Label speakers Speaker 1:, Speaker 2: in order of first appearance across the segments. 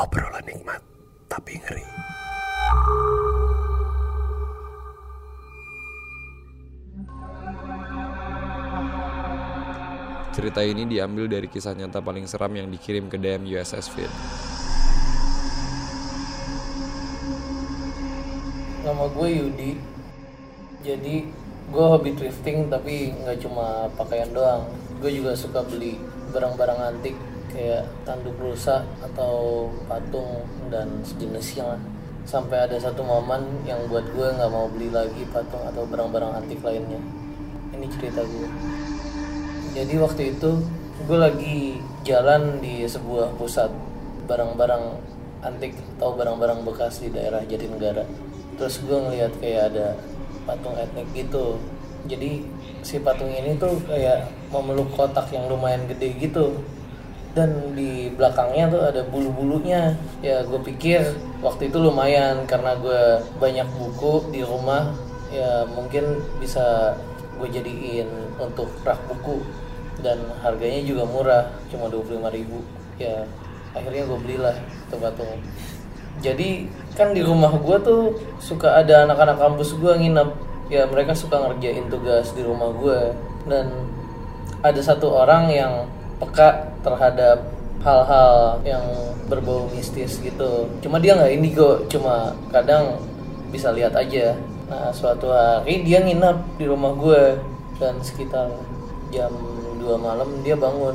Speaker 1: Obrolan nikmat tapi ngeri.
Speaker 2: Cerita ini diambil dari kisah nyata paling seram yang dikirim ke DM USS Fit.
Speaker 3: Nama gue Yudi. Jadi gue hobi thrifting tapi nggak cuma pakaian doang. Gue juga suka beli barang-barang antik kayak tanduk rusa atau patung dan sejenisnya lah. Sampai ada satu momen yang buat gue nggak mau beli lagi patung atau barang-barang antik lainnya. Ini cerita gue. Jadi waktu itu gue lagi jalan di sebuah pusat barang-barang antik atau barang-barang bekas di daerah Jatinegara. Terus gue ngeliat kayak ada patung etnik gitu. Jadi si patung ini tuh kayak memeluk kotak yang lumayan gede gitu. Dan di belakangnya tuh ada bulu-bulunya. Ya gue pikir waktu itu lumayan karena gue banyak buku di rumah. Ya mungkin bisa gue jadiin untuk rak buku. Dan harganya juga murah cuma 25.000 ya akhirnya gue belilah itu patung jadi kan di rumah gue tuh suka ada anak-anak kampus gue nginep. Ya mereka suka ngerjain tugas di rumah gue dan ada satu orang yang peka terhadap hal-hal yang berbau mistis gitu. Cuma dia nggak indigo cuma kadang bisa lihat aja. Nah suatu hari dia nginep di rumah gue dan sekitar jam 2 malam dia bangun.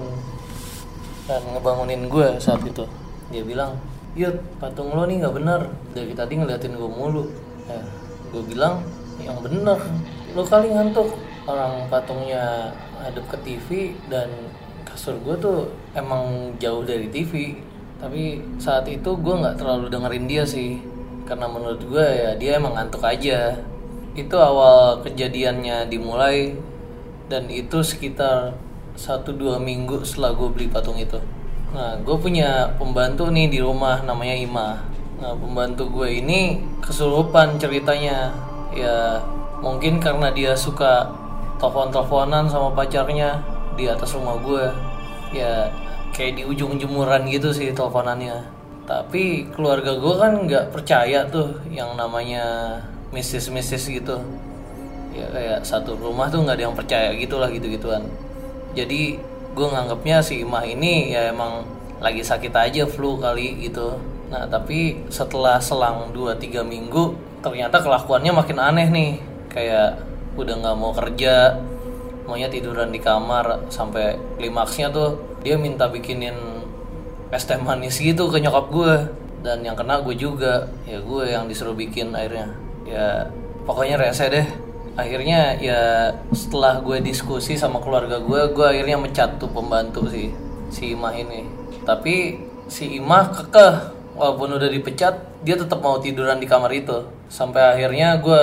Speaker 3: Dan ngebangunin gue saat itu. Dia bilang Yud patung lo nih nggak bener dari tadi ngeliatin gue mulu. Ya gue bilang yang bener lo kali ngantuk. Orang patungnya hadap ke TV dan kasur gue tuh emang jauh dari TV tapi saat itu gue nggak terlalu dengerin dia sih. Karena menurut gue ya dia emang ngantuk aja. Itu awal kejadiannya dimulai. Dan itu sekitar satu dua minggu setelah gue beli patung itu. Nah gue punya pembantu nih di rumah namanya Ima. Nah pembantu gue ini kesurupan ceritanya. Ya mungkin karena dia suka telepon-teleponan sama pacarnya di atas rumah gue ya kayak di ujung jemuran gitu sih teleponannya. Tapi keluarga gue kan nggak percaya tuh yang namanya mistis-mistis gitu. Ya kayak satu rumah tuh nggak ada yang percaya gitulah gitu gituan jadi gue nganggapnya si Imah ini ya emang lagi sakit aja flu kali gitu. Nah tapi setelah selang 2-3 minggu ternyata kelakuannya makin aneh nih. Kayak udah nggak mau kerja maunya tiduran di kamar sampai klimaksnya tuh dia minta bikinin es teh manis gitu ke nyokap gue. Dan yang kena gue juga. Ya gue yang disuruh bikin akhirnya ya pokoknya rese deh. Akhirnya ya setelah gue diskusi sama keluarga gue gue akhirnya mecat tuh pembantu sih si Imah ini. Tapi si Imah kekeh. Walaupun udah dipecat dia tetap mau tiduran di kamar itu. Sampai akhirnya gue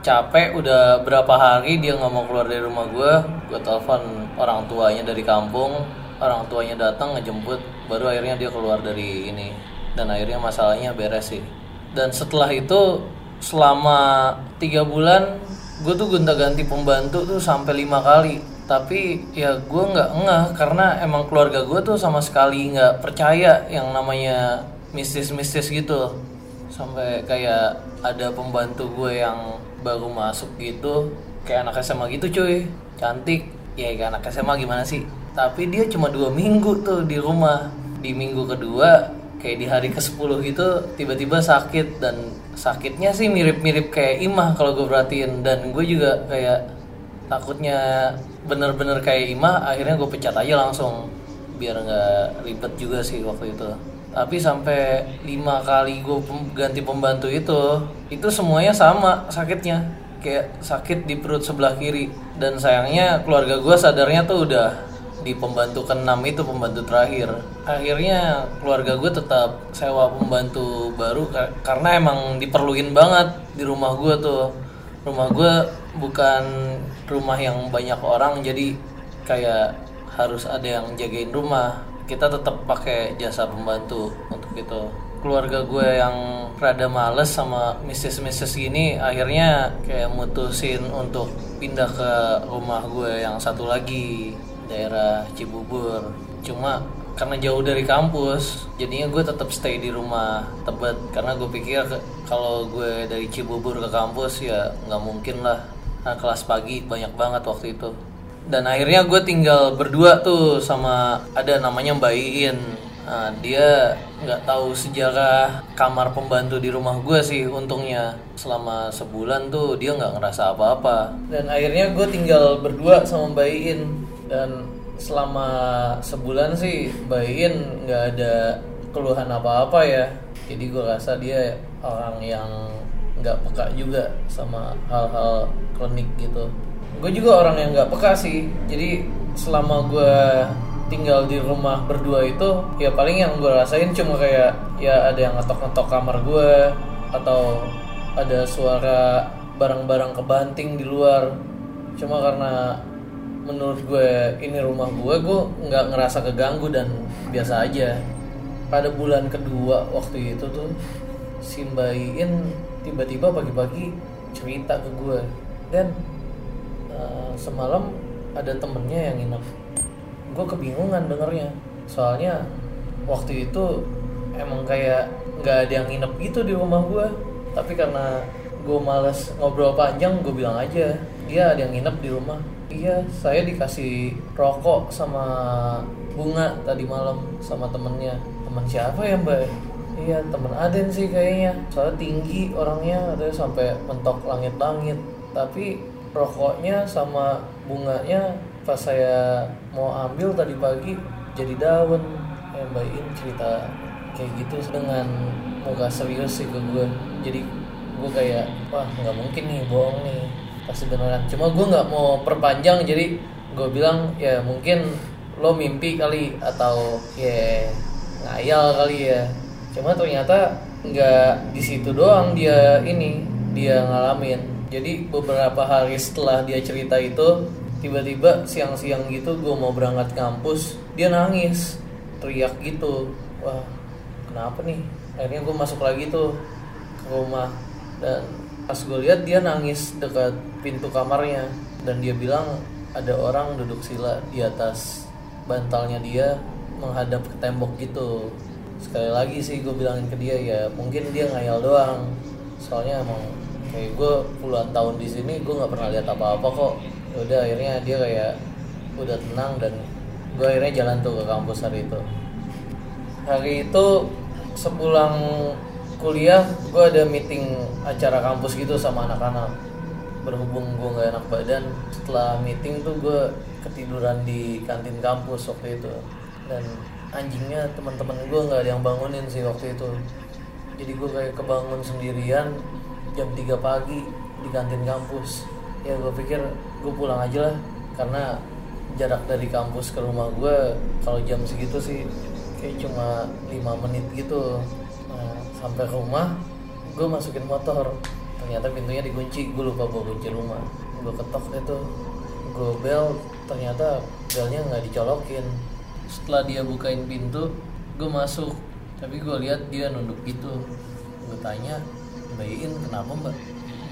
Speaker 3: capek udah berapa hari dia nggak mau keluar dari rumah gue gue telepon orang tuanya dari kampung orang tuanya datang ngejemput baru akhirnya dia keluar dari ini. Dan akhirnya masalahnya beres sih. Dan setelah itu selama tiga bulan gue tuh gonta-ganti pembantu tuh sampai lima kali. Tapi ya gue nggak ngeh karena emang keluarga gue tuh sama sekali nggak percaya yang namanya mistis-mistis gitu. Sampai kayak ada pembantu gue yang baru masuk gitu kayak anak SMA gitu cuy. Cantik. Ya kayak anak SMA gimana sih? Tapi dia cuma dua minggu tuh di rumah. Di minggu kedua kayak di hari ke-10 gitu tiba-tiba sakit. Dan sakitnya sih mirip-mirip kayak Imah kalau gue perhatiin. Dan gue juga kayak takutnya bener-bener kayak Imah akhirnya gue pecat aja langsung. Biar nggak ribet juga sih waktu itu tapi sampai lima kali gue ganti pembantu itu itu semuanya sama sakitnya. Kayak sakit di perut sebelah kiri. Dan sayangnya keluarga gue sadarnya tuh udah di pembantu keenam itu pembantu terakhir. Akhirnya keluarga gue tetap sewa pembantu baru karena emang diperluin banget di rumah gue tuh. Rumah gue bukan rumah yang banyak orang jadi kayak harus ada yang jagain rumah kita tetap pakai jasa pembantu untuk itu. Keluarga gue yang rada males sama mistis-mistis gini akhirnya kayak mutusin untuk pindah ke rumah gue yang satu lagi daerah Cibubur. Cuma karena jauh dari kampus jadinya gue tetap stay di rumah tebet. Karena gue pikir kalau gue dari Cibubur ke kampus ya nggak mungkin lah. Nah, kelas pagi banyak banget waktu itu dan akhirnya gue tinggal berdua tuh sama ada namanya Mbak Iin. Nah, dia nggak tahu sejarah kamar pembantu di rumah gue sih untungnya. Selama sebulan tuh dia nggak ngerasa apa-apa. Dan akhirnya gue tinggal berdua sama Mbak Iin. Dan selama sebulan sih Mbak Iin nggak ada keluhan apa-apa ya. Jadi gue rasa dia orang yang nggak peka juga sama hal-hal klinik gitu gue juga orang yang nggak peka sih. Jadi selama gue tinggal di rumah berdua itu ya paling yang gue rasain cuma kayak ya ada yang ngetok-ngetok kamar gue atau ada suara barang-barang kebanting di luar. Cuma karena menurut gue ini rumah gue gue nggak ngerasa keganggu dan biasa aja. Pada bulan kedua waktu itu tuh si Mbak Iin tiba-tiba pagi-pagi cerita ke gue dan eh, semalam ada temennya yang nginep. Gue kebingungan dengernya. Soalnya waktu itu emang kayak nggak ada yang nginep gitu di rumah gue tapi karena gue males ngobrol panjang gue bilang aja dia ada yang nginep di rumah. Iya saya dikasih rokok sama bunga tadi malam sama temennya. Teman siapa ya mbak? Iya temen Aden sih kayaknya. Soalnya tinggi orangnya ada sampai mentok langit-langit. Tapi rokoknya sama bunganya pas saya mau ambil tadi pagi jadi daun. Ya Mbak In cerita kayak gitu dengan muka serius sih ke gue jadi gue kayak wah nggak mungkin nih bohong nih pasti beneran. Cuma gue nggak mau perpanjang jadi gue bilang ya mungkin lo mimpi kali atau ya ngayal kali ya. Cuma ternyata nggak di situ doang dia ini dia ngalamin jadi beberapa hari setelah dia cerita itu tiba-tiba siang-siang gitu gue mau berangkat kampus dia nangis teriak gitu. Wah kenapa nih? Akhirnya gue masuk lagi tuh ke rumah. Dan pas gue lihat dia nangis dekat pintu kamarnya. Dan dia bilang ada orang duduk sila di atas bantalnya dia menghadap ke tembok gitu. Sekali lagi sih gue bilangin ke dia ya mungkin dia ngayal doang. Soalnya emang kayak gue puluhan tahun di sini gue nggak pernah lihat apa-apa kok. Udah akhirnya dia kayak udah tenang dan gue akhirnya jalan tuh ke kampus hari itu. Hari itu sepulang kuliah gue ada meeting acara kampus gitu sama anak-anak. Berhubung gue nggak enak badan setelah meeting tuh gue ketiduran di kantin kampus waktu itu. Dan anjingnya teman-teman gue nggak ada yang bangunin sih waktu itu. Jadi gue kayak kebangun sendirian jam 3 pagi di kantin kampus. Ya gue pikir gue pulang aja lah karena jarak dari kampus ke rumah gue kalau jam segitu sih kayak cuma 5 menit gitu. Nah, sampai rumah gue masukin motor. Ternyata pintunya dikunci gue lupa bawa kunci rumah. Gue ketok itu gue bel ternyata belnya nggak dicolokin. Setelah dia bukain pintu gue masuk. Tapi gue lihat dia nunduk gitu. Gue tanya Iin kenapa mbak?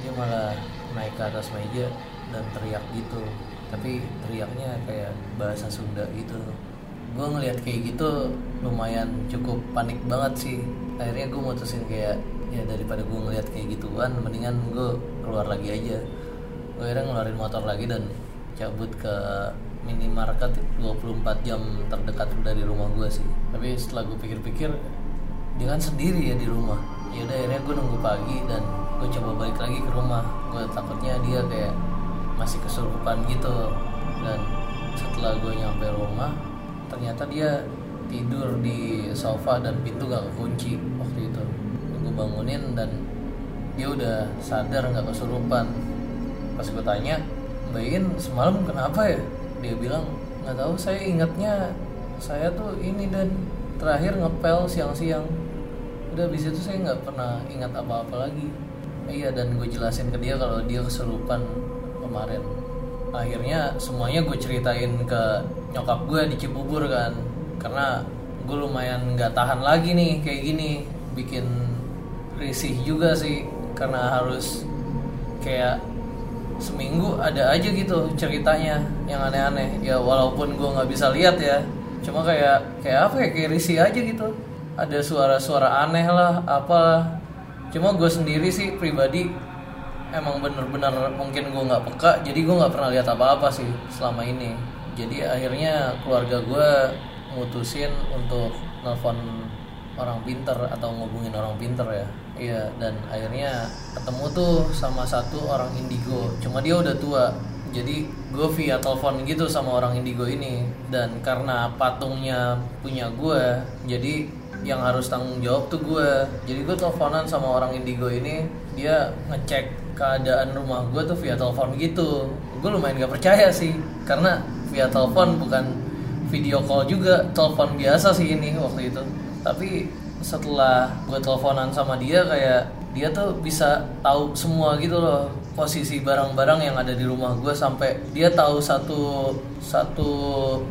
Speaker 3: Dia malah naik ke atas meja dan teriak gitu. Tapi teriaknya kayak bahasa Sunda gitu. Gue ngelihat kayak gitu lumayan cukup panik banget sih. Akhirnya gue mutusin kayak ya daripada gue ngelihat kayak gituan mendingan gue keluar lagi aja. Gue akhirnya ngeluarin motor lagi dan cabut ke minimarket 24 jam terdekat dari rumah gue sih. Tapi setelah gue pikir-pikir dia kan sendiri ya di rumah ya udah akhirnya gue nunggu pagi dan gue coba balik lagi ke rumah. Gue takutnya dia kayak masih kesurupan gitu. Dan setelah gue nyampe rumah ternyata dia tidur di sofa dan pintu gak kekunci waktu itu. Gue bangunin dan dia udah sadar nggak kesurupan. Pas gue tanya Mbak Iin semalam kenapa ya? Dia bilang nggak tahu saya ingatnya saya tuh ini dan terakhir ngepel siang-siang udah abis itu saya nggak pernah ingat apa-apa lagi. Iya dan gue jelasin ke dia kalau dia kesurupan kemarin. Akhirnya semuanya gue ceritain ke nyokap gue di Cibubur kan. Karena gue lumayan nggak tahan lagi nih kayak gini. Bikin risih juga sih. Karena harus kayak seminggu ada aja gitu ceritanya yang aneh-aneh. Ya walaupun gue nggak bisa lihat ya. Cuma kayak kayak apa ya? Kayak risih aja gitu ada suara-suara aneh lah apa cuma gue sendiri sih pribadi emang bener-bener mungkin gue nggak peka jadi gue nggak pernah lihat apa-apa sih selama ini. Jadi akhirnya keluarga gue mutusin untuk nelfon orang pinter atau ngubungin orang pinter ya. Iya dan akhirnya ketemu tuh sama satu orang indigo. Cuma dia udah tua jadi gue via telepon gitu sama orang indigo ini. Dan karena patungnya punya gue jadi yang harus tanggung jawab tuh gue. Jadi gue teleponan sama orang indigo ini dia ngecek keadaan rumah gue tuh via telepon gitu. Gue lumayan gak percaya sih karena via telepon bukan video call juga telepon biasa sih ini waktu itu. Tapi setelah gue teleponan sama dia kayak dia tuh bisa tahu semua gitu loh posisi barang-barang yang ada di rumah gue. Sampai dia tahu satu satu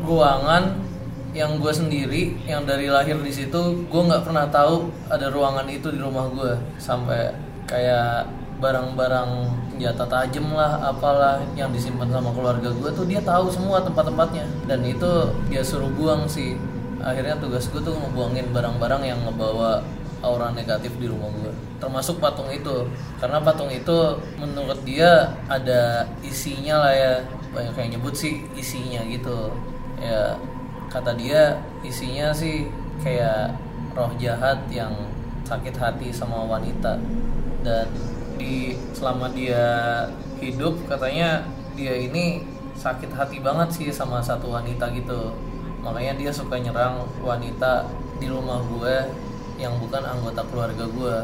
Speaker 3: ruangan yang gue sendiri yang dari lahir di situ gue nggak pernah tahu ada ruangan itu di rumah gue sampai kayak barang-barang senjata tajam lah apalah yang disimpan sama keluarga gue tuh dia tahu semua tempat-tempatnya. Dan itu dia suruh buang sih. Akhirnya tugas gue tuh ngebuangin barang-barang yang ngebawa aura negatif di rumah gue termasuk patung itu. Karena patung itu menurut dia ada isinya lah ya. Banyak yang nyebut sih isinya gitu. Ya kata dia isinya sih kayak roh jahat yang sakit hati sama wanita. Dan di selama dia hidup katanya dia ini sakit hati banget sih sama satu wanita gitu. Makanya dia suka nyerang wanita di rumah gue yang bukan anggota keluarga gue.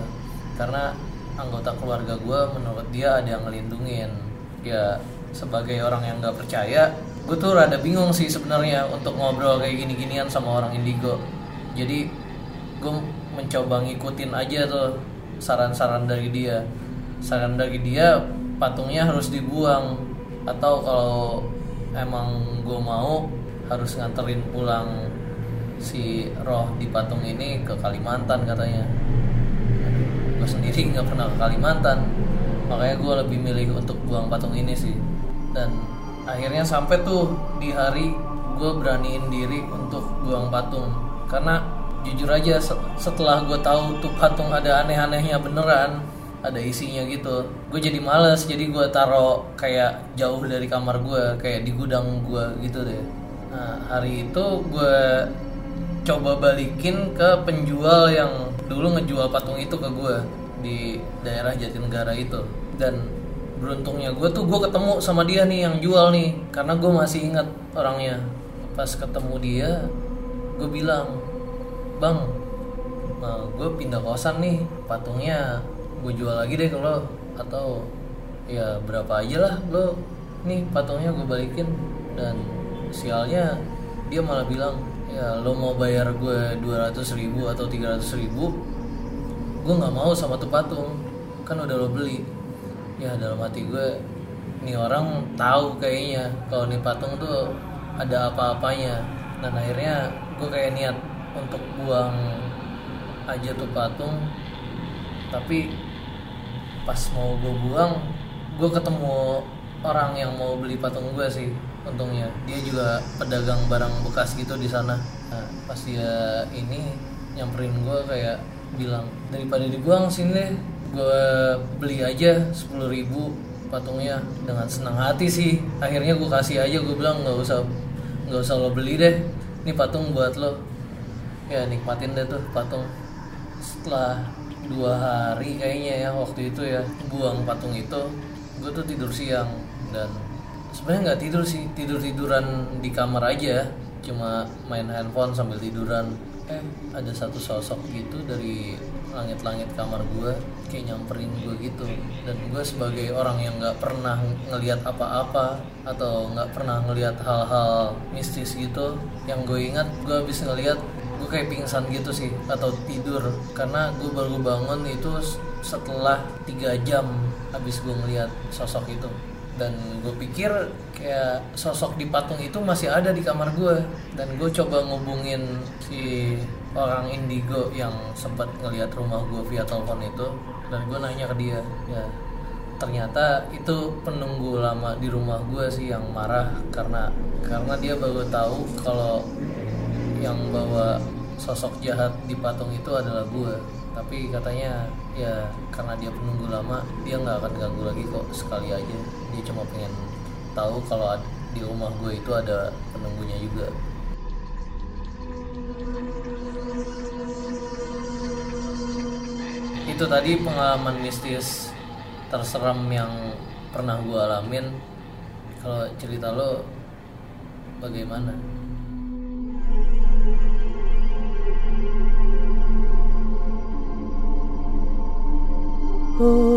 Speaker 3: Karena anggota keluarga gue menurut dia ada yang ngelindungin. Ya sebagai orang yang nggak percaya gue tuh rada bingung sih sebenarnya untuk ngobrol kayak gini-ginian sama orang indigo. Jadi gue mencoba ngikutin aja tuh saran-saran dari dia. Saran dari dia patungnya harus dibuang. Atau kalau emang gue mau harus nganterin pulang si roh di patung ini ke Kalimantan katanya. Gue sendiri nggak pernah ke Kalimantan. Makanya gue lebih milih untuk buang patung ini sih. Dan akhirnya sampai tuh di hari gue beraniin diri untuk buang patung. Karena jujur aja setelah gue tahu tuh patung ada aneh-anehnya beneran ada isinya gitu gue jadi males. Jadi gue taro kayak jauh dari kamar gue kayak di gudang gue gitu deh. Nah hari itu gue coba balikin ke penjual yang dulu ngejual patung itu ke gue di daerah Jatinegara itu. Dan beruntungnya. Gue tuh gue ketemu sama dia nih yang jual nih. Karena gue masih ingat orangnya. Pas ketemu dia gue bilang bang nah gue pindah kosan nih. Patungnya gue jual lagi deh kalau atau ya berapa aja lah lo. Nih patungnya gue balikin. Dan sialnya dia malah bilang ya lo mau bayar gue 200 ribu atau 300 ribu gue nggak mau sama tuh patung. Kan udah lo beli ya dalam hati gue nih orang tahu kayaknya kalau nih patung tuh ada apa-apanya. Dan akhirnya gue kayak niat untuk buang aja tuh patung. Tapi pas mau gue buang gue ketemu orang yang mau beli patung gue sih untungnya. Dia juga pedagang barang bekas gitu di sana. Nah, pas dia ini nyamperin gue kayak bilang daripada dibuang sini gue beli aja sepuluh ribu patungnya dengan senang hati sih. Akhirnya gue kasih aja gue bilang nggak usah nggak usah lo beli deh. Ini patung buat lo. Ya nikmatin deh tuh patung. Setelah dua hari kayaknya ya waktu itu ya buang patung itu gue tuh tidur siang. Dan sebenarnya nggak tidur sih tidur tiduran di kamar aja. Cuma main handphone sambil tiduran. Eh. Ada satu sosok gitu dari langit-langit kamar gue kayak nyamperin gue gitu. Dan gue sebagai orang yang nggak pernah ngelihat apa-apa atau nggak pernah ngelihat hal-hal mistis gitu yang gue ingat gue habis ngelihat gue kayak pingsan gitu sih atau tidur. Karena gue baru bangun itu setelah tiga jam habis gue ngeliat sosok itu. Dan gue pikir kayak sosok di patung itu masih ada di kamar gue dan gue coba ngubungin si orang indigo yang sempat ngeliat rumah gue via telepon itu dan gue nanya ke dia ya ternyata itu penunggu lama di rumah gue sih yang marah karena karena dia baru tahu kalau yang bawa sosok jahat di patung itu adalah gue tapi katanya ya karena dia penunggu lama dia nggak akan ganggu lagi kok sekali aja. Dia cuma pengen tahu kalau di rumah gue itu ada penunggunya juga itu tadi pengalaman mistis terseram yang pernah gue alamin. Kalau cerita lo bagaimana?
Speaker 1: Oni